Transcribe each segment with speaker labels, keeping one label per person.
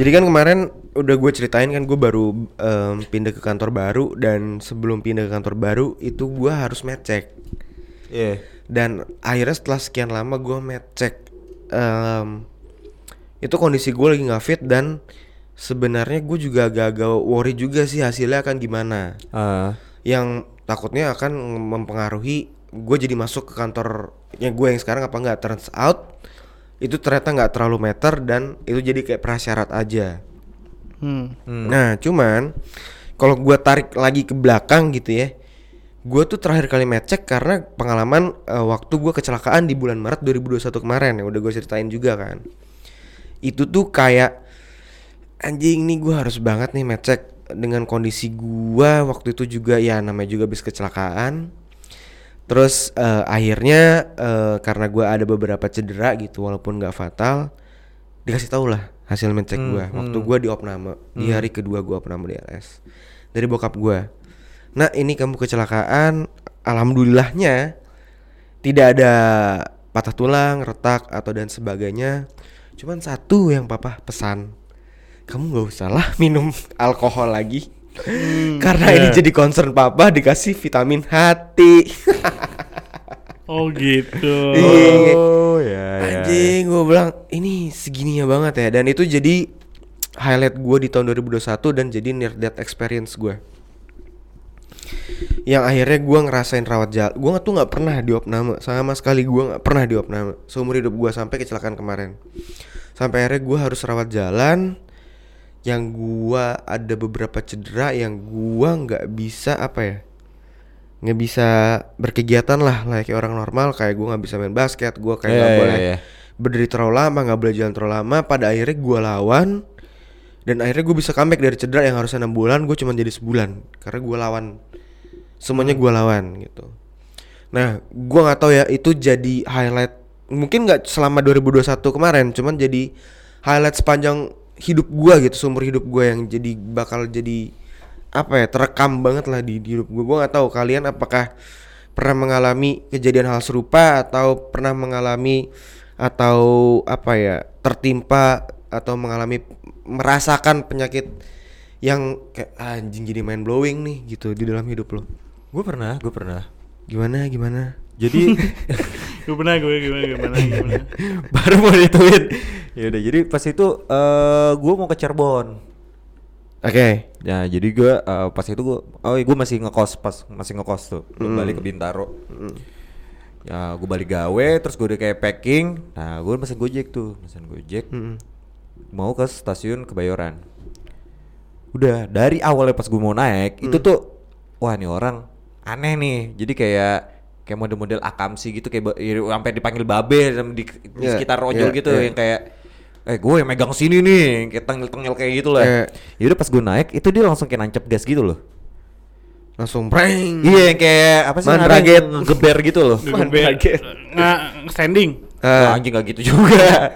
Speaker 1: Jadi kan kemarin udah gue ceritain kan gue baru em, pindah ke kantor baru dan sebelum pindah ke kantor baru itu gue harus medcheck
Speaker 2: Iya.
Speaker 1: dan akhirnya setelah sekian lama gue medcheck em, itu kondisi gue lagi nggak fit dan sebenarnya gue juga agak-agak worry juga sih hasilnya akan gimana
Speaker 2: Ah.
Speaker 1: yang takutnya akan mempengaruhi gue jadi masuk ke kantor yang gue yang sekarang apa nggak turns out itu ternyata nggak terlalu meter dan itu jadi kayak prasyarat aja
Speaker 3: Hmm.
Speaker 1: Nah, cuman kalau gua tarik lagi ke belakang gitu ya. Gue tuh terakhir kali ngecek karena pengalaman eh, waktu gue kecelakaan di bulan Maret 2021 kemarin yang udah gue ceritain juga kan. Itu tuh kayak anjing nih gue harus banget nih ngecek dengan kondisi gua waktu itu juga ya namanya juga habis kecelakaan. Terus eh, akhirnya eh, karena gua ada beberapa cedera gitu walaupun nggak fatal dikasih tau lah hasil mencek
Speaker 2: Hmm,
Speaker 1: gua. Waktu
Speaker 2: hmm.
Speaker 1: gua di opname di hari kedua gua opname di RS dari bokap gua. Nah ini kamu kecelakaan alhamdulillahnya tidak ada patah tulang retak atau dan sebagainya. Cuman satu yang papa pesan kamu nggak usah lah minum alkohol lagi karena ini
Speaker 3: Iya.
Speaker 1: jadi concern papa dikasih vitamin hati
Speaker 3: Oh gitu.
Speaker 1: Iya.
Speaker 2: Oh ya ya.
Speaker 1: Anjing, gue bilang ini segininya banget ya. Dan itu jadi highlight gue di tahun 2021 dan jadi near death experience gue. Yang akhirnya gue ngerasain rawat jalan. Gue tuh nggak pernah di opname sama sekali. Gue nggak pernah di opname seumur hidup gue sampai kecelakaan kemarin. Sampai akhirnya gue harus rawat jalan. Yang gue ada beberapa cedera yang gue nggak bisa apa ya nggak bisa berkegiatan lah lah kayak orang normal. Kayak gue nggak bisa main basket gue kayak nggak
Speaker 2: iya,
Speaker 1: boleh
Speaker 2: iya.
Speaker 1: berdiri terlalu lama nggak boleh jalan terlalu lama. Pada akhirnya gue lawan dan akhirnya gue bisa comeback dari cedera yang harusnya enam bulan gue cuma jadi sebulan. Karena gue lawan semuanya gue lawan gitu. Nah gue nggak tahu ya itu jadi highlight mungkin nggak selama 2021 kemarin cuman jadi highlight sepanjang hidup gue gitu seumur hidup gue yang jadi bakal jadi apa ya terekam banget lah di, di hidup gue gue nggak tahu kalian apakah pernah mengalami kejadian hal serupa atau pernah mengalami atau apa ya tertimpa atau mengalami merasakan penyakit yang kayak "Ah, anjing jadi mind blowing nih gitu di dalam hidup lo.
Speaker 2: Gue pernah, gue pernah.
Speaker 1: gimana gimana
Speaker 2: Jadi
Speaker 3: Gue pernah gue gimana gimana gimana.
Speaker 2: baru mau dituin. Ya udah, jadi pas itu eh gue mau ke Cirebon.
Speaker 1: oke
Speaker 2: Ya, jadi gue eh, pas itu gue oh gue masih ngekos pas masih ngekos tuh. Belum balik ke Bintaro. Ya, gue balik gawe terus gue udah kayak packing. Nah, gue mesen Gojek tuh, mesen Gojek.
Speaker 1: Mm-mm.
Speaker 2: Mau ke stasiun Kebayoran. Udah, dari awalnya pas gue mau naik, itu tuh wah nih orang aneh nih. Jadi kayak kayak model-model akamsi gitu kayak ya, sampai dipanggil babe sama di, di
Speaker 1: Iya,
Speaker 2: sekitar ojol
Speaker 1: iya,
Speaker 2: gitu
Speaker 1: iya.
Speaker 2: yang kayak eh gue yang megang sini nih kayak tengil-tengil kayak gitu lah.
Speaker 1: Iya.
Speaker 2: Ya udah pas gue naik itu dia langsung kayak nancep gas gitu loh.
Speaker 1: langsung prank
Speaker 2: Iya yang kayak apa sih
Speaker 1: Mandraget.
Speaker 2: ngegeber gitu loh.
Speaker 3: Kaget. Nggak standing.
Speaker 2: Wah,
Speaker 1: Ah,
Speaker 2: anjing gak gitu juga.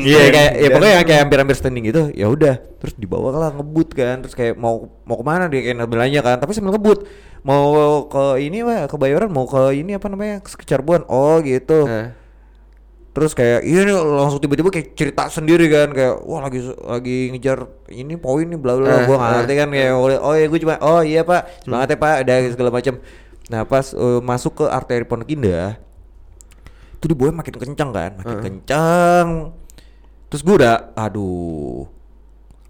Speaker 2: Iya kayak ya pokoknya yang kayak hampir-hampir standing gitu. Ya udah, terus dibawa lah ngebut kan. Terus kayak mau mau ke mana dia kayak belanja kan. Tapi sambil ngebut. Mau ke ini wah ke Bayoran, mau ke ini apa namanya? Ke Cirebon. Oh gitu.
Speaker 1: ah.
Speaker 2: Terus kayak iya nih langsung tiba-tiba kayak cerita sendiri kan kayak wah lagi lagi ngejar ini poin nih bla bla.
Speaker 1: Eh,
Speaker 2: gua nggak
Speaker 1: eh,
Speaker 2: ngerti kan kayak oh ya gue cuma oh iya Pak semangat ya Pak ada segala macam. Nah pas eh, masuk ke arteri Pondok Indah itu di makin kencang kan makin kencang terus gue udah aduh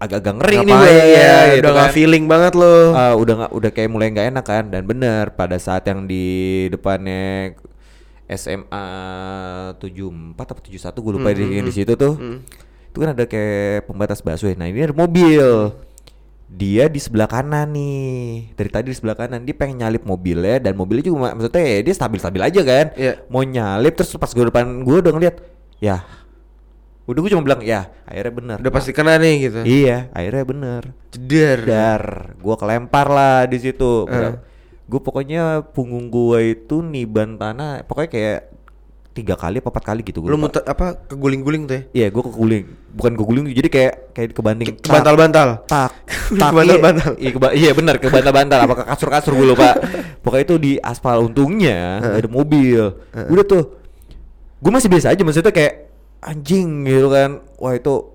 Speaker 2: agak-agak ngeri nih
Speaker 1: Ngapain?
Speaker 2: Gue
Speaker 1: ya,
Speaker 2: gitu
Speaker 1: udah
Speaker 2: kan.
Speaker 1: feeling banget lo.
Speaker 2: Ah, udah nggak udah kayak mulai nggak enak kan. Dan bener pada saat yang di depannya SMA 74 atau 71 gue lupa di, yang di situ tuh itu kan ada kayak pembatas busway. Nah ini ada mobil. Dia di sebelah kanan nih. Dari tadi di sebelah kanan dia pengen nyalip mobilnya dan mobilnya juga mak- maksudnya ya dia stabil-stabil aja kan.
Speaker 1: Iya.
Speaker 2: mau nyalip terus pas gue depan gue udah ngeliat ya udah gue cuma bilang ya akhirnya bener.
Speaker 1: Udah pasti kena nih gitu.
Speaker 2: iya akhirnya bener.
Speaker 1: Jeder.
Speaker 2: dar gua kelempar lah di situ.
Speaker 1: Eh.
Speaker 2: gue pokoknya punggung gua itu niban tanah pokoknya kayak tiga kali apa empat kali gitu gua
Speaker 1: Lu muter apa keguling-guling tuh ya?
Speaker 2: iya gua keguling. Bukan keguling jadi kayak kayak kebanding
Speaker 1: Ke- Kebantal-bantal.
Speaker 2: tak tak
Speaker 1: kebantal-bantal.
Speaker 2: iya, iya, iya benar kebantal-bantal. Apa ke kasur-kasur gue lupa. Pokoknya itu di aspal untungnya nggak ada mobil. Udah tuh gue masih biasa aja maksudnya kayak anjing gitu kan wah itu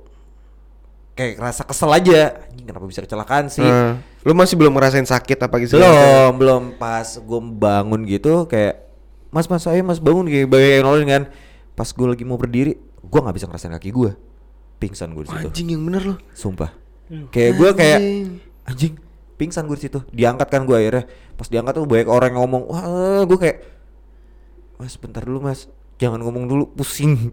Speaker 2: kayak rasa kesel aja. Anjing kenapa bisa kecelakaan sih?
Speaker 1: Nah, lu masih belum ngerasain sakit apa gitu?
Speaker 2: belum, belum pas gue bangun gitu kayak Mas Mas saya Mas bangun kayak bayi nolongin kan. Pas gue lagi mau berdiri, gue nggak bisa ngerasain kaki gue. Pingsan gue di situ.
Speaker 1: Anjing yang bener loh.
Speaker 2: Sumpah. Kayak gue kayak
Speaker 1: Anjing.
Speaker 2: anjing pingsan gue di situ. Diangkat kan gue akhirnya. Pas diangkat tuh banyak orang yang ngomong, "Wah, gue kayak Mas bentar dulu, Mas. Jangan ngomong dulu, pusing."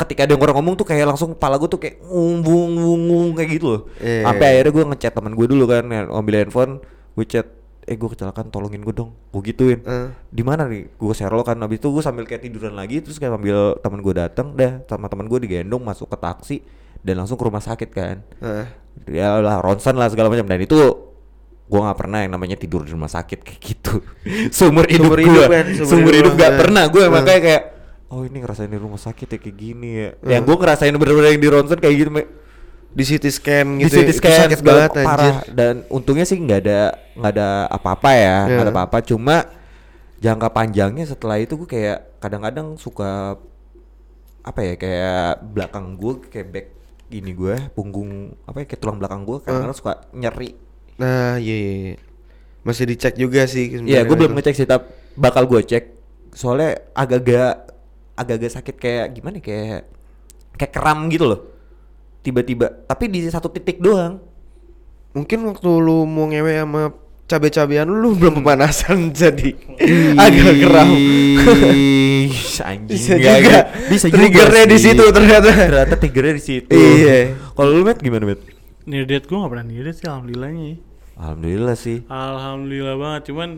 Speaker 2: Ketika ada yang orang ngomong tuh kayak langsung kepala gue tuh kayak ngumbung ngumbung kayak gitu loh.
Speaker 1: Iya,
Speaker 2: Sampai
Speaker 1: iya.
Speaker 2: akhirnya gue ngechat teman gue dulu kan, ngambil handphone, gue chat, "Eh, gue kecelakaan, tolongin gue dong." Gue gituin.
Speaker 1: Eh.
Speaker 2: Di mana nih? Gue share lo kan. Habis itu gue sambil kayak tiduran lagi terus kayak sambil teman gue datang, dah sama teman gue digendong masuk ke taksi dan langsung ke rumah sakit kan
Speaker 1: Heeh.
Speaker 2: ya lah ronsen lah segala macam dan itu gua nggak pernah yang namanya tidur di rumah sakit kayak gitu seumur hidup
Speaker 1: Seumur hidup kan, seumur hidup
Speaker 2: nggak
Speaker 1: ya.
Speaker 2: pernah gue
Speaker 1: Hmm.
Speaker 2: makanya kayak oh ini ngerasain di rumah sakit ya kayak gini ya yang gua ngerasain bener-bener yang di ronsen kayak gitu.
Speaker 1: Di CT scan
Speaker 2: di
Speaker 1: gitu.
Speaker 2: CT
Speaker 1: ya, itu
Speaker 2: scan
Speaker 1: sakit banget anjir.
Speaker 2: parah dan untungnya sih nggak ada nggak ada apa-apa ya nggak ada
Speaker 1: Ya.
Speaker 2: apa-apa cuma jangka panjangnya setelah itu gue kayak kadang-kadang suka apa ya kayak belakang gue kayak back gini gue punggung apa ya kayak tulang belakang gue kadang-kadang suka nyeri
Speaker 1: Nah, iya, iya, iya. Masih dicek juga sih.
Speaker 2: Iya, gue belum ngecek sih, tapi bakal gue cek. Soalnya agak-agak agak-agak sakit kayak gimana ya, kayak kayak kram gitu loh. Tiba-tiba, tapi di satu titik doang.
Speaker 1: Mungkin waktu lu mau ngewe sama cabe-cabean lu, lu belum pemanasan jadi agak
Speaker 2: anjing
Speaker 1: Bisa juga.
Speaker 2: Bisa juga
Speaker 1: Triggernya di situ ternyata.
Speaker 2: Ternyata triggernya di situ.
Speaker 1: Iya.
Speaker 2: Kalau lu met gimana met?
Speaker 3: Near death gue gak pernah near death sih alhamdulillahnya ya.
Speaker 2: Alhamdulillah sih.
Speaker 3: Alhamdulillah banget cuman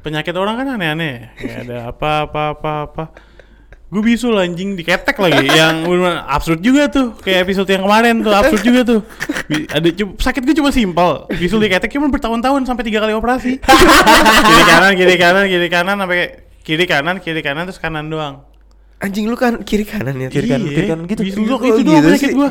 Speaker 3: penyakit orang kan aneh-aneh. Kayak ada apa apa apa apa. Gue bisul anjing diketek lagi. Yang bener absurd juga tuh. Kayak episode yang kemarin tuh absurd juga tuh. Bi- ada sakit gue cuma simpel. Bisul diketek cuma bertahun-tahun sampai tiga kali operasi. Kiri kanan kiri kanan kiri kanan sampai kiri kanan kiri kanan terus kanan doang.
Speaker 1: Anjing lu kan kiri kanan ya.
Speaker 2: Kiri kanan,
Speaker 3: Iya,
Speaker 2: kiri kanan gitu.
Speaker 3: bisul doang, itu
Speaker 1: gitu
Speaker 3: doang penyakit gue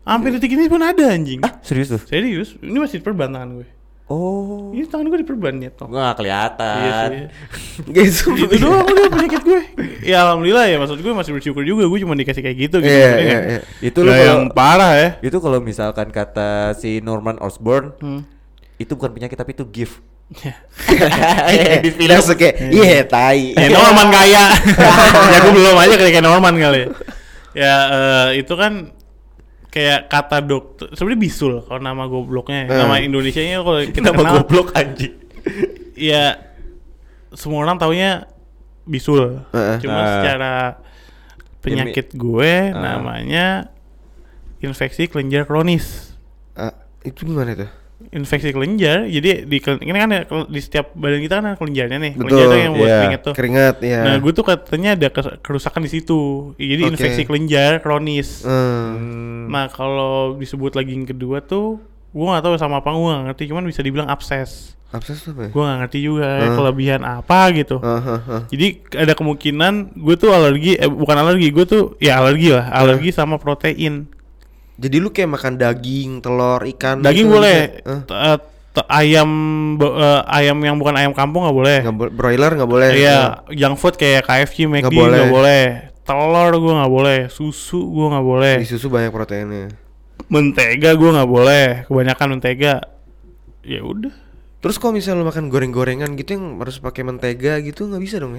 Speaker 3: sampai detik ini pun ada anjing.
Speaker 2: Ah, serius tuh?
Speaker 3: serius? Ini masih diperban tangan gue
Speaker 2: Oh.
Speaker 3: ini tangan gue diperban ya toh
Speaker 2: gak kelihatan.
Speaker 3: Iya sih.
Speaker 1: Gitu.
Speaker 3: itu doang udah penyakit gue ya alhamdulillah ya maksud gue masih bersyukur juga gue cuma dikasih kayak gitu gitu
Speaker 1: Iya,
Speaker 3: Maksudnya
Speaker 1: iya,
Speaker 3: kan.
Speaker 1: iya.
Speaker 2: Itu lu
Speaker 3: yang parah ya
Speaker 2: itu kalau misalkan kata si Norman Osborn
Speaker 3: Hmm.
Speaker 2: itu bukan penyakit tapi itu gift.
Speaker 3: Ya.
Speaker 2: di film.
Speaker 1: Kayak, iya tai.
Speaker 3: ya Norman kaya ya gue belum aja kayak Norman kali ya eh, itu kan kayak kata dokter sebenarnya bisul kalau nama gobloknya
Speaker 1: Eh.
Speaker 3: nama Indonesia nya kalau kita
Speaker 2: Nama
Speaker 3: kenal
Speaker 2: goblok anjing.
Speaker 3: ya semua orang taunya bisul
Speaker 1: Heeh.
Speaker 3: cuma
Speaker 2: Ah.
Speaker 3: secara penyakit gue
Speaker 2: Ah.
Speaker 3: namanya infeksi kelenjar kronis
Speaker 1: Ah, itu gimana tuh?
Speaker 3: Infeksi kelenjar jadi di ini kan kel- di setiap badan kita kan ada kelenjarnya nih
Speaker 1: Betul,
Speaker 3: kelenjar tuh yang buat
Speaker 2: iya.
Speaker 3: keringet tuh
Speaker 1: Keringat ya.
Speaker 3: nah gue tuh katanya ada kerusakan di situ jadi
Speaker 1: Oke.
Speaker 3: infeksi kelenjar kronis
Speaker 1: Hmm.
Speaker 3: nah kalau disebut lagi yang kedua tuh gue nggak tahu sama apa gue nggak ngerti cuman bisa dibilang abses
Speaker 1: Abses apa ya?
Speaker 3: gue nggak ngerti juga
Speaker 1: Hmm.
Speaker 3: kelebihan apa gitu
Speaker 1: ah, ah.
Speaker 3: jadi ada kemungkinan gue tuh alergi eh bukan alergi gue tuh ya alergi lah alergi sama protein
Speaker 1: Jadi lu kayak makan daging, telur, ikan.
Speaker 3: daging
Speaker 1: gitu
Speaker 3: boleh. eh, t- ayam bo- eh, ayam yang bukan ayam kampung nggak boleh.
Speaker 1: Nggak boleh. Broiler nggak boleh.
Speaker 3: iya junk food kayak KFC McD
Speaker 1: Nggak boleh.
Speaker 3: boleh. Telur gue nggak boleh. Susu gue nggak boleh.
Speaker 1: Di susu banyak proteinnya.
Speaker 3: mentega gue nggak boleh. Kebanyakan mentega. Ya udah.
Speaker 1: Terus kalau misalnya lu makan goreng-gorengan gitu yang harus pakai mentega gitu nggak bisa dong,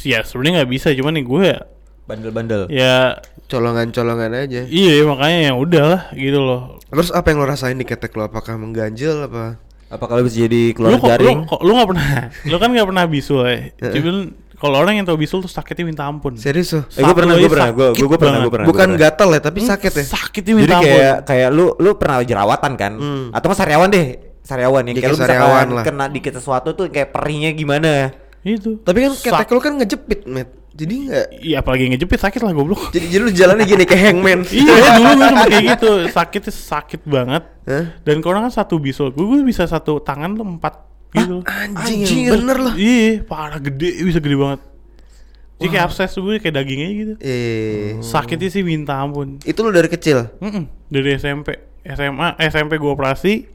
Speaker 3: ya sebenarnya nggak bisa. Cuman nih gue ya
Speaker 2: Bandel-bandel.
Speaker 3: ya
Speaker 1: Colongan-colongan aja.
Speaker 3: iya makanya ya udahlah gitu loh
Speaker 1: Terus apa yang lo rasain di ketek lo? Apakah mengganjel apa?
Speaker 2: Apa kalau bisa jadi
Speaker 3: lu
Speaker 2: keluar
Speaker 3: kok
Speaker 2: jaring?
Speaker 3: lu kok lu nggak pernah lu kan nggak pernah bisul ya cuman kalau orang yang tahu bisul tuh sakitnya minta ampun
Speaker 1: Serius tuh?
Speaker 2: Eh, gue pernah, gue pernah, gue gue pernah, gue pernah.
Speaker 1: Bukan gatal ya, tapi sakit ya.
Speaker 3: sakitnya
Speaker 2: Jadi
Speaker 3: minta ampun
Speaker 2: kayak kayak lu lu pernah jerawatan kan?
Speaker 1: Hmm.
Speaker 2: Atau nggak sariawan deh, sariawan.
Speaker 1: Dikit
Speaker 2: Kayak lu
Speaker 1: sariawan
Speaker 2: kena dikit sesuatu tuh kayak perihnya gimana?
Speaker 3: Itu
Speaker 1: Tapi kan
Speaker 3: Sak-
Speaker 1: ketek lo kan ngejepit, Met. Jadi nggak.
Speaker 3: iya apalagi ngejepit sakit lah goblok
Speaker 1: Jadi, jadi lu jalannya gini kayak hangman.
Speaker 3: iya dulu gue cuma kayak gitu sakitnya sakit banget
Speaker 1: Hah?
Speaker 3: dan kalau kan satu bisul gue, gue bisa satu tangan tuh empat gitu
Speaker 1: Anjing,
Speaker 2: Anjir.
Speaker 1: yang bener loh.
Speaker 3: iya parah gede bisa gede banget jadi kayak abses tuh gue kayak dagingnya gitu
Speaker 1: Eh,
Speaker 3: sakitnya sih minta ampun
Speaker 1: itu lu dari kecil.
Speaker 3: Mm-mm. dari SMP SMA SMP gue operasi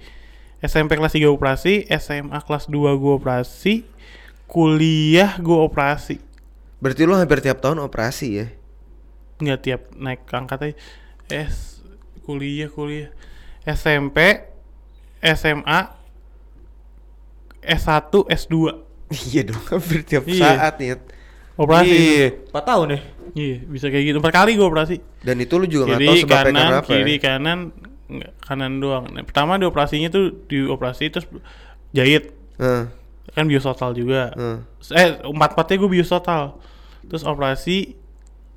Speaker 3: SMP kelas 3 operasi SMA kelas 2 gue operasi kuliah gue operasi.
Speaker 1: Berarti lu hampir tiap tahun operasi ya?
Speaker 3: nggak tiap naik angkat aja. Es kuliah kuliah. SMP SMA S1 S2
Speaker 1: iya dong hampir tiap
Speaker 3: Iya.
Speaker 1: saat nih
Speaker 3: operasi.
Speaker 2: Iya, 4 tahun nih.
Speaker 3: iya bisa kayak gitu. Empat kali gue operasi.
Speaker 1: Dan itu lu juga nggak tahu
Speaker 3: kiri
Speaker 1: sebabnya
Speaker 3: kanan
Speaker 1: karena apa
Speaker 3: kiri
Speaker 1: ya?
Speaker 3: kanan kanan doang. Nah, pertama di operasinya tuh di operasi terus jahit.
Speaker 1: Heeh,
Speaker 3: kan bios total juga.
Speaker 1: Heeh.
Speaker 3: eh empat empatnya gue bios total. Terus operasi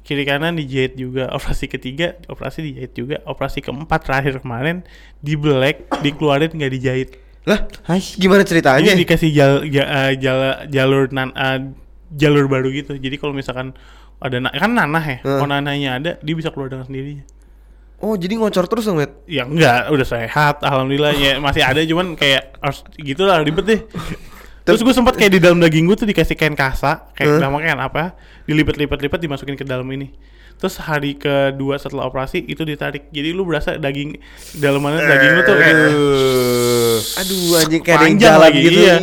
Speaker 3: kiri kanan dijahit juga operasi ketiga operasi dijahit juga operasi keempat terakhir kemarin di black dikeluarin nggak dijahit
Speaker 1: lah
Speaker 2: Hai.
Speaker 1: gimana ceritanya?
Speaker 3: Jadi dikasih jal, ja- eh, jala- jalur nan eh, jalur baru gitu. Jadi kalau misalkan ada na- kan nanah ya
Speaker 1: Hmm.
Speaker 3: kalau nanahnya ada dia bisa keluar dengan sendirinya.
Speaker 1: Oh jadi ngocor terus dong Met
Speaker 3: ya enggak udah sehat alhamdulillah ya masih ada cuman kayak harus gitu lah ribet deh terus gue sempat kayak di dalam daging gue tuh dikasih kain kasa kayak
Speaker 1: Huh?
Speaker 3: namanya kain apa dilipat-lipat-lipat dimasukin ke dalam ini. Terus hari kedua setelah operasi itu ditarik. Jadi lu berasa daging dalamannya daging lu tuh kayak
Speaker 1: aduh. Anjing kayak ada yang
Speaker 3: Panjang
Speaker 1: jalan
Speaker 3: lagi,
Speaker 1: gitu.
Speaker 3: iya.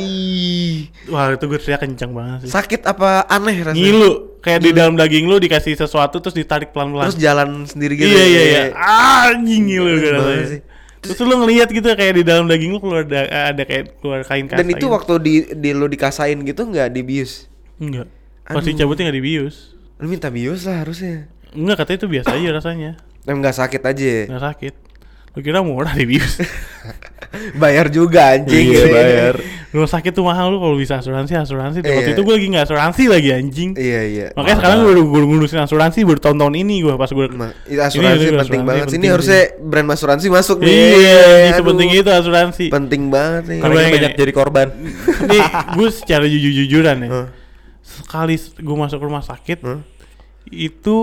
Speaker 3: Wah itu gue teriak kencang banget sih.
Speaker 1: Sakit apa aneh rasanya?
Speaker 3: Ngilu. Kayak di dalam daging lu dikasih sesuatu terus ditarik pelan-pelan.
Speaker 1: Terus jalan sendiri gitu
Speaker 3: iya
Speaker 1: ya.
Speaker 3: iya iya anjing ngilu gue
Speaker 1: banget
Speaker 3: rasanya.
Speaker 1: sih.
Speaker 3: Terus lu ngeliat gitu kayak di dalam daging lu keluar da- ada kayak keluar kain kasa
Speaker 1: dan itu
Speaker 3: gitu.
Speaker 1: waktu di, di lu dikasain gitu nggak dibius
Speaker 3: enggak pas dicabutnya nggak dibius
Speaker 1: lu minta bius lah harusnya.
Speaker 3: Enggak katanya itu biasa aja rasanya.
Speaker 1: Emang nggak sakit aja.
Speaker 3: Nggak sakit lu kira murah dibius
Speaker 1: bayar juga anjing.
Speaker 2: Iya, bayar.
Speaker 3: rumah sakit tuh mahal lu kalau bisa asuransi asuransi. Tuh, waktu
Speaker 1: Iya.
Speaker 3: itu gue lagi nggak asuransi lagi anjing.
Speaker 1: Iya iya.
Speaker 3: Makanya sekarang gue gue ngurusin asuransi baru tahun-tahun ini gue pas gue
Speaker 1: Ma- itu asuransi
Speaker 3: Ini,
Speaker 1: penting
Speaker 3: asuransi
Speaker 1: banget.
Speaker 3: Penting.
Speaker 1: ini harusnya brand asuransi masuk nih.
Speaker 3: Iya sepenting itu asuransi.
Speaker 1: Penting banget nih.
Speaker 2: Karena
Speaker 3: Kebayang
Speaker 2: banyak
Speaker 3: ya?
Speaker 2: jadi korban.
Speaker 3: nih gue secara jujur-jujuran ya sekali gue masuk rumah sakit itu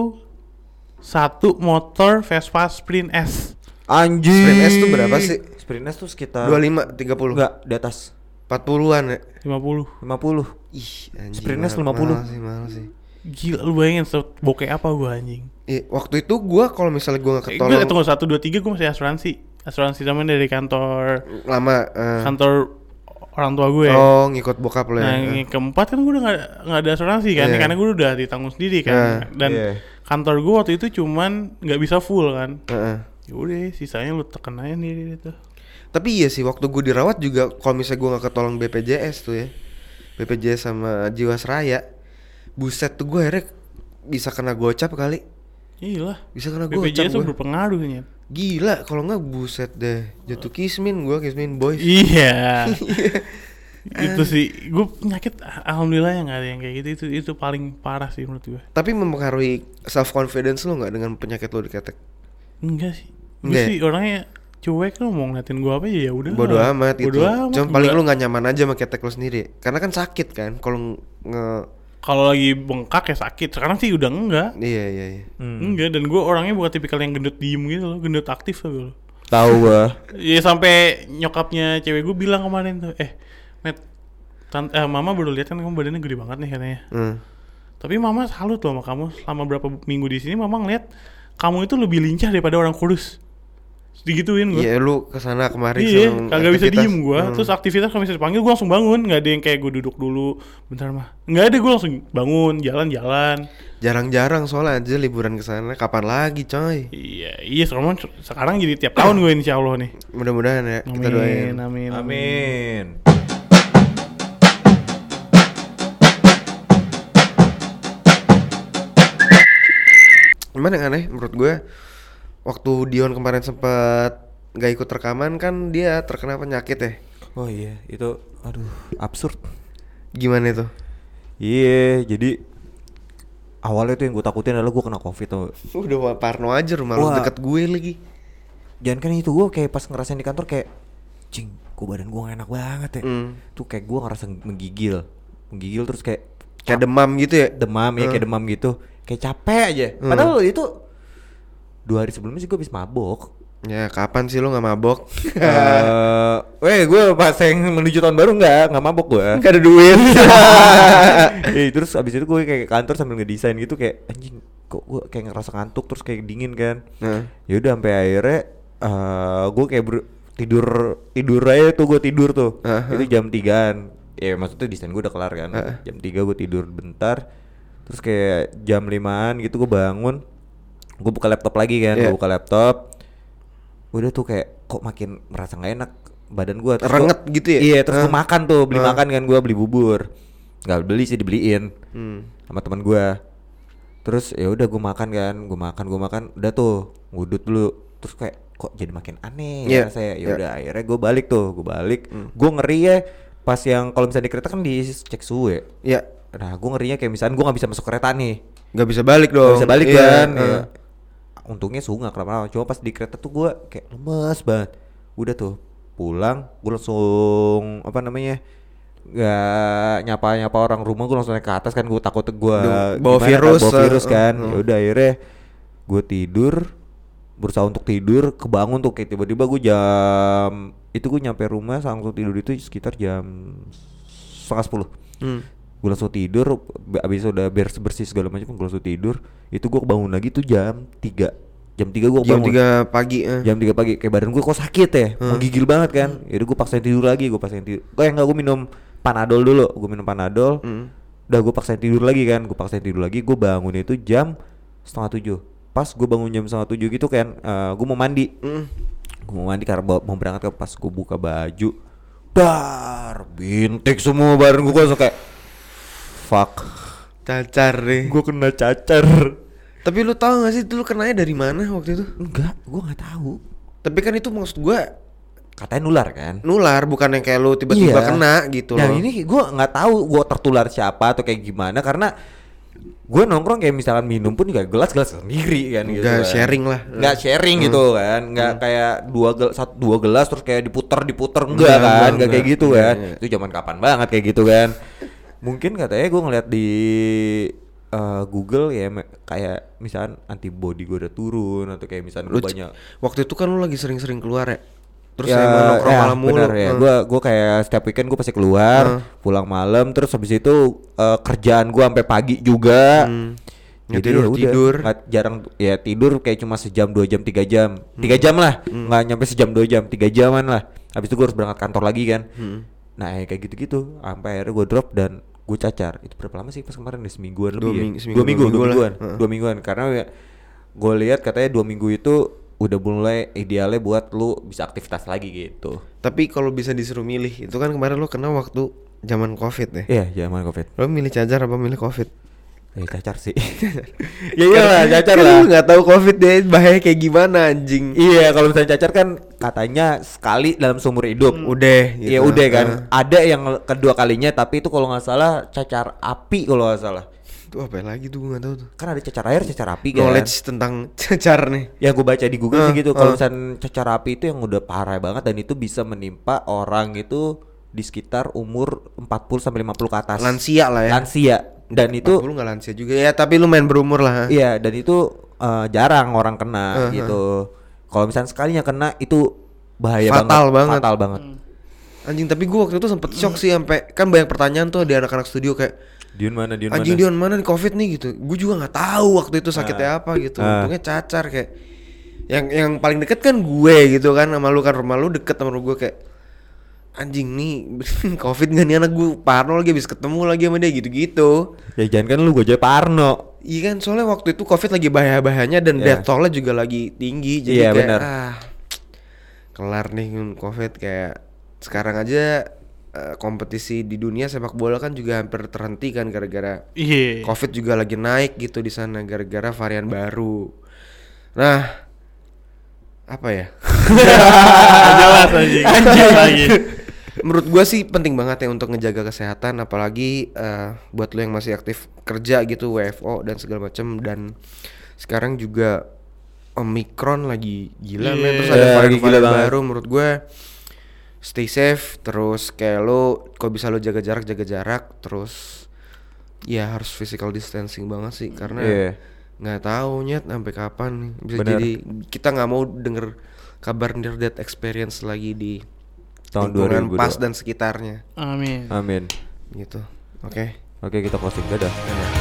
Speaker 3: satu motor Vespa Sprint S
Speaker 2: Anjing.
Speaker 1: Sprint S tuh berapa sih?
Speaker 2: Sprint S tuh sekitar
Speaker 1: 25 30
Speaker 2: Enggak, di atas
Speaker 1: 40-an ya
Speaker 3: 50
Speaker 2: 50.
Speaker 1: ih anjing
Speaker 2: Sprint S
Speaker 1: mahal-
Speaker 2: 50.
Speaker 1: mahal sih mahal sih
Speaker 3: Gila lu bayangin sebokeh apa gue anjing
Speaker 1: Iya, waktu itu gua kalau misalnya gua
Speaker 3: Eh,
Speaker 1: ketolong
Speaker 3: gue tunggu satu dua tiga gue masih asuransi asuransi sama dari kantor
Speaker 1: lama eh,
Speaker 3: kantor orang tua gue
Speaker 1: oh ngikut bokap lo
Speaker 3: nah
Speaker 1: ya
Speaker 3: yang keempat kan gue udah nggak nggak ada asuransi kan
Speaker 1: Iya.
Speaker 3: karena gue udah ditanggung sendiri kan
Speaker 1: Iya.
Speaker 3: dan
Speaker 2: Iya.
Speaker 3: kantor gue waktu itu cuman nggak bisa full kan
Speaker 1: Heeh.
Speaker 3: Yaudah sisanya lu tekan aja nih itu
Speaker 1: Tapi iya sih waktu gue dirawat juga kalau misalnya gue nggak ketolong BPJS tuh ya BPJS sama Jiwasraya Buset tuh gue akhirnya bisa kena gocap kali.
Speaker 3: Iya lah
Speaker 1: Bisa kena gocap
Speaker 3: BPJS tuh
Speaker 1: gue
Speaker 3: berpengaruh nih
Speaker 1: Gila kalau nggak buset deh Jatuh kismin gue kismin boys.
Speaker 3: Iya. Itu sih gue penyakit alhamdulillah yang ada yang kayak gitu itu itu paling parah sih menurut gue
Speaker 1: Tapi mempengaruhi self confidence lo nggak dengan penyakit lo diketek
Speaker 3: enggak sih gue sih orangnya cuek lu mau ngeliatin gue apa ya ya udah.
Speaker 1: Bodoh amat gitu.
Speaker 3: Bodo amat,
Speaker 1: Cuma paling lu nggak nyaman aja sama ketek lo sendiri. Karena kan sakit kan Kalau nge
Speaker 3: kalau lagi bengkak ya sakit. Sekarang sih udah enggak
Speaker 1: Iya iya iya.
Speaker 3: Enggak dan gue orangnya bukan tipikal yang gendut diem gitu loh gendut aktif tuh lo
Speaker 2: Tahu gua.
Speaker 3: ya sampai nyokapnya cewek gue bilang kemarin tuh eh Matt tante, eh, mama baru lihat kan kamu badannya gede banget nih katanya.
Speaker 1: Hmm.
Speaker 3: tapi mama salut loh sama kamu. Selama berapa minggu di sini mama ngeliat kamu itu lebih lincah daripada orang kurus digituin gue
Speaker 1: Iya lu ke sana kemari
Speaker 3: Iya, kagak bisa diem gua.
Speaker 1: Hmm.
Speaker 3: Terus aktivitas kalau misalnya dipanggil gua langsung bangun, nggak ada yang kayak gua duduk dulu, bentar mah. Nggak ada gua langsung bangun, jalan-jalan.
Speaker 1: Jarang-jarang soalnya aja liburan ke sana. Kapan lagi, coy?
Speaker 3: Iya, iya sekarang sekarang jadi tiap tahun gue insya Allah nih.
Speaker 1: Mudah-mudahan ya kita doain.
Speaker 3: amin, amin.
Speaker 2: Amin.
Speaker 1: Cuman yang aneh menurut gue waktu Dion kemarin sempet nggak ikut rekaman kan dia terkena penyakit ya.
Speaker 2: Oh iya, itu aduh absurd.
Speaker 1: Gimana itu?
Speaker 2: Iya, jadi awalnya tuh yang gue takutin adalah gue kena covid tuh.
Speaker 1: Udah parno aja rumah lu deket gue lagi.
Speaker 2: Jangan kan itu gue kayak pas ngerasain di kantor kayak cing, gue badan gue enak banget ya.
Speaker 1: Hmm.
Speaker 2: Tuh kayak gue ngerasa menggigil, menggigil terus kayak
Speaker 1: Kayak demam gitu ya?
Speaker 2: demam ya kayak
Speaker 1: Hmm.
Speaker 2: demam gitu, kayak capek aja.
Speaker 1: Hmm.
Speaker 2: Padahal itu dua hari sebelumnya sih gue habis mabok.
Speaker 1: Ya kapan sih lu nggak mabok?
Speaker 2: Eh, weh gue pas yang menuju tahun baru nggak nggak mabok gue.
Speaker 1: Gak ada duit.
Speaker 2: Eh, terus abis itu gue kayak kantor sambil ngedesain gitu kayak anjing kok gue kayak ngerasa ngantuk terus kayak dingin kan.
Speaker 1: nah,
Speaker 2: Ya udah sampai akhirnya eh gue kayak ber- tidur tidur aja tuh gue tidur tuh.
Speaker 1: Aha.
Speaker 2: Itu jam 3-an. Ya maksudnya desain gue udah kelar kan.
Speaker 1: Heeh.
Speaker 2: Jam 3 gue tidur bentar. Terus kayak jam 5-an gitu gue bangun. Gue buka laptop lagi kan,
Speaker 1: Iya.
Speaker 2: gue buka laptop. udah tuh kayak kok makin merasa nggak enak badan Terus
Speaker 1: Renget
Speaker 2: gua-
Speaker 1: gitu ya?
Speaker 2: iya terus gua
Speaker 1: Ah.
Speaker 2: makan tuh beli
Speaker 1: Ah.
Speaker 2: makan kan gua beli bubur nggak beli sih dibeliin
Speaker 1: Hmm.
Speaker 2: sama teman gua terus ya udah gua makan kan gua makan gua makan udah tuh ngudut dulu terus kayak kok jadi makin aneh
Speaker 1: Iya,
Speaker 2: ya saya ya
Speaker 1: iya.
Speaker 2: udah akhirnya gua balik tuh gua balik gua ngeri ya pas yang kalau misalnya di kereta kan dicek suhu ya
Speaker 1: Ya,
Speaker 2: nah gua ngerinya kayak misalnya gua nggak bisa masuk kereta nih
Speaker 1: nggak bisa balik dong.
Speaker 2: Gak bisa balik
Speaker 1: Iya,
Speaker 2: kan ya. Untungnya suhu gak kenapa-napa Cuma pas di kereta tuh gue kayak lemes banget Udah tuh pulang gue langsung apa namanya Gak nyapa-nyapa orang rumah gue langsung naik ke atas kan gue takut gue
Speaker 1: Duh, bawa virus,
Speaker 2: bawa
Speaker 1: eh,
Speaker 2: virus kan ya
Speaker 1: eh.
Speaker 2: udah akhirnya gue tidur berusaha untuk tidur kebangun tuh kayak tiba-tiba gue jam itu gue nyampe rumah langsung tidur itu sekitar jam setengah sepuluh
Speaker 1: Hmm.
Speaker 2: Gue langsung tidur abis udah beres bersih segala macam gue langsung tidur. Itu gue bangun lagi tuh jam 3 jam 3 gue
Speaker 1: Jam
Speaker 2: bangun
Speaker 1: 3 pagi. eh.
Speaker 2: jam 3 pagi kayak badan gue kok sakit ya menggigil banget kan. Jadi gue paksain tidur lagi gue paksain tidur. Gue enggak gue minum panadol dulu gue minum panadol.
Speaker 1: Hmm.
Speaker 2: udah gue paksain tidur lagi kan gue paksain tidur lagi gue bangun itu jam setengah tujuh. Pas gue bangun jam setengah tujuh gitu kan gue mau mandi.
Speaker 1: Hmm.
Speaker 2: gue mau mandi karena mau berangkat ke pas gue buka baju dar bintik semua badan gue langsung kayak fuck
Speaker 1: Cacar deh.
Speaker 2: gue kena cacar
Speaker 1: Tapi lu tahu gak sih itu lu kenanya dari mana waktu itu?
Speaker 2: enggak gue nggak tahu
Speaker 1: Tapi kan itu maksud gua
Speaker 2: katanya nular kan
Speaker 1: nular bukan yang kayak lu tiba-tiba
Speaker 2: Iya.
Speaker 1: kena gitu
Speaker 2: Dan
Speaker 1: loh.
Speaker 2: ini gue nggak tahu gue tertular siapa atau kayak gimana karena gue nongkrong kayak misalkan minum pun juga gelas-gelas sendiri kan gitu
Speaker 1: Nggak
Speaker 2: kan.
Speaker 1: sharing lah.
Speaker 2: nggak sharing
Speaker 1: Hmm.
Speaker 2: gitu kan nggak kayak dua gel satu dua gelas terus kayak diputer diputer enggak
Speaker 1: Nggak,
Speaker 2: kan
Speaker 1: nggak,
Speaker 2: nggak kayak gitu
Speaker 1: Iya,
Speaker 2: kan
Speaker 1: iya.
Speaker 2: itu zaman kapan banget kayak gitu kan mungkin katanya gue ngeliat di eh, Google ya kayak misalkan antibody gue udah turun atau kayak misalkan
Speaker 1: Lu
Speaker 2: gue banyak
Speaker 1: Waktu itu kan lu lagi sering-sering keluar ya. Terus
Speaker 2: ya,
Speaker 1: nongkrong
Speaker 2: ya,
Speaker 1: malam mulu.
Speaker 2: ya.
Speaker 1: Eh.
Speaker 2: Gua gua kayak setiap weekend gue pasti keluar,
Speaker 1: Heeh.
Speaker 2: pulang malam terus habis itu eh, kerjaan gua sampai pagi juga.
Speaker 1: Hmm.
Speaker 2: Jadi
Speaker 1: tidur,
Speaker 2: ya udah,
Speaker 1: tidur.
Speaker 2: nggak- jarang ya tidur kayak cuma sejam dua jam tiga jam tiga jam lah nggak nyampe sejam dua jam tiga jaman lah habis itu gue harus berangkat kantor lagi kan
Speaker 1: Hmm.
Speaker 2: Nah ya kayak gitu-gitu sampai akhirnya gue drop dan gue cacar itu berapa lama sih pas kemarin deh semingguan
Speaker 1: Dua
Speaker 2: lebih ya?
Speaker 1: ming- seminggu,
Speaker 2: dua minggu
Speaker 1: dua
Speaker 2: dua
Speaker 1: minggu lah.
Speaker 2: mingguan
Speaker 1: Heeh.
Speaker 2: dua mingguan karena ya, gue lihat katanya dua minggu itu udah mulai idealnya buat lu bisa aktivitas lagi gitu
Speaker 1: Tapi kalau bisa disuruh milih, itu kan kemarin lu kena waktu zaman Covid ya.
Speaker 2: Iya, zaman covid.
Speaker 1: Lu milih cacar apa milih Covid?
Speaker 2: Eh, cacar sih. ya iyalah, cacar
Speaker 1: Kan
Speaker 2: lah.
Speaker 1: lu nggak tahu Covid deh bahaya kayak gimana anjing.
Speaker 2: Iya, kalau misalnya cacar kan katanya sekali dalam seumur hidup.
Speaker 1: Udah
Speaker 2: Iya
Speaker 1: gitu.
Speaker 2: udah kan.
Speaker 1: Heeh.
Speaker 2: Ada yang kedua kalinya tapi itu kalau nggak salah cacar api kalau nggak salah.
Speaker 1: Itu apa lagi tuh gue nggak tahu tuh.
Speaker 2: Kan ada cacar air, cacar api kan.
Speaker 1: Knowledge tentang cacar nih.
Speaker 2: Yang gue baca di Google sih
Speaker 1: Eh,
Speaker 2: gitu. Kalau
Speaker 1: eh.
Speaker 2: misalnya cacar api itu yang udah parah banget dan itu bisa menimpa orang itu di sekitar umur 40 sampai 50 ke atas.
Speaker 1: Lansia lah ya.
Speaker 2: Lansia. Dan itu
Speaker 1: 40 nggak lansia juga ya, tapi lu main berumur lah.
Speaker 2: Iya, dan itu eh, jarang orang kena
Speaker 1: Eh,
Speaker 2: gitu. Kalau misalnya sekalinya kena itu bahaya
Speaker 1: Fatal
Speaker 2: banget,
Speaker 1: banget.
Speaker 2: fatal banget.
Speaker 1: Anjing tapi gua waktu itu sempet shock sih sampai kan banyak pertanyaan tuh di anak-anak studio kayak
Speaker 2: Dion mana? Dion
Speaker 1: anjing
Speaker 2: mana?
Speaker 1: Dion mana nih covid nih gitu. Gue juga nggak tahu waktu itu sakitnya apa gitu.
Speaker 2: Ah.
Speaker 1: Untungnya cacar kayak yang yang paling deket kan gue gitu kan sama lu kan rumah lu deket sama gue kayak anjing nih covid gak nih anak gue parno lagi habis ketemu lagi sama dia gitu-gitu
Speaker 2: Ya jangan kan lu gue aja Parno.
Speaker 1: Iya kan soalnya waktu itu covid lagi bahaya-bahayanya dan
Speaker 2: Iya.
Speaker 1: death toll-nya juga lagi tinggi jadi
Speaker 2: Iya,
Speaker 1: kayak
Speaker 2: benar.
Speaker 1: ah kelar nih covid kayak sekarang aja eh, kompetisi di dunia sepak bola kan juga hampir terhenti kan gara-gara
Speaker 3: Iya.
Speaker 1: covid juga lagi naik gitu di sana gara-gara varian baru nah apa ya
Speaker 3: Jelas anjing. Anjing lagi.
Speaker 1: Menurut gua sih penting banget ya untuk ngejaga kesehatan apalagi eh, buat lo yang masih aktif kerja gitu WFO dan segala macam dan sekarang juga Omicron lagi gila men terus
Speaker 3: Iya,
Speaker 1: ada
Speaker 2: lagi
Speaker 1: varian,
Speaker 2: banget.
Speaker 1: baru menurut gue stay safe terus kayak lo kalau bisa lo jaga jarak jaga jarak terus ya harus physical distancing banget sih karena
Speaker 2: Iya.
Speaker 1: nggak tahu nyet sampai kapan nih bisa
Speaker 2: Bener.
Speaker 1: jadi kita nggak mau denger kabar near death experience lagi di
Speaker 2: Tahun
Speaker 1: lingkungan
Speaker 2: 2002.
Speaker 1: pas dan sekitarnya
Speaker 3: Amin.
Speaker 2: Amin.
Speaker 1: gitu oke
Speaker 2: Oke kita closing dadah.
Speaker 1: Dadah.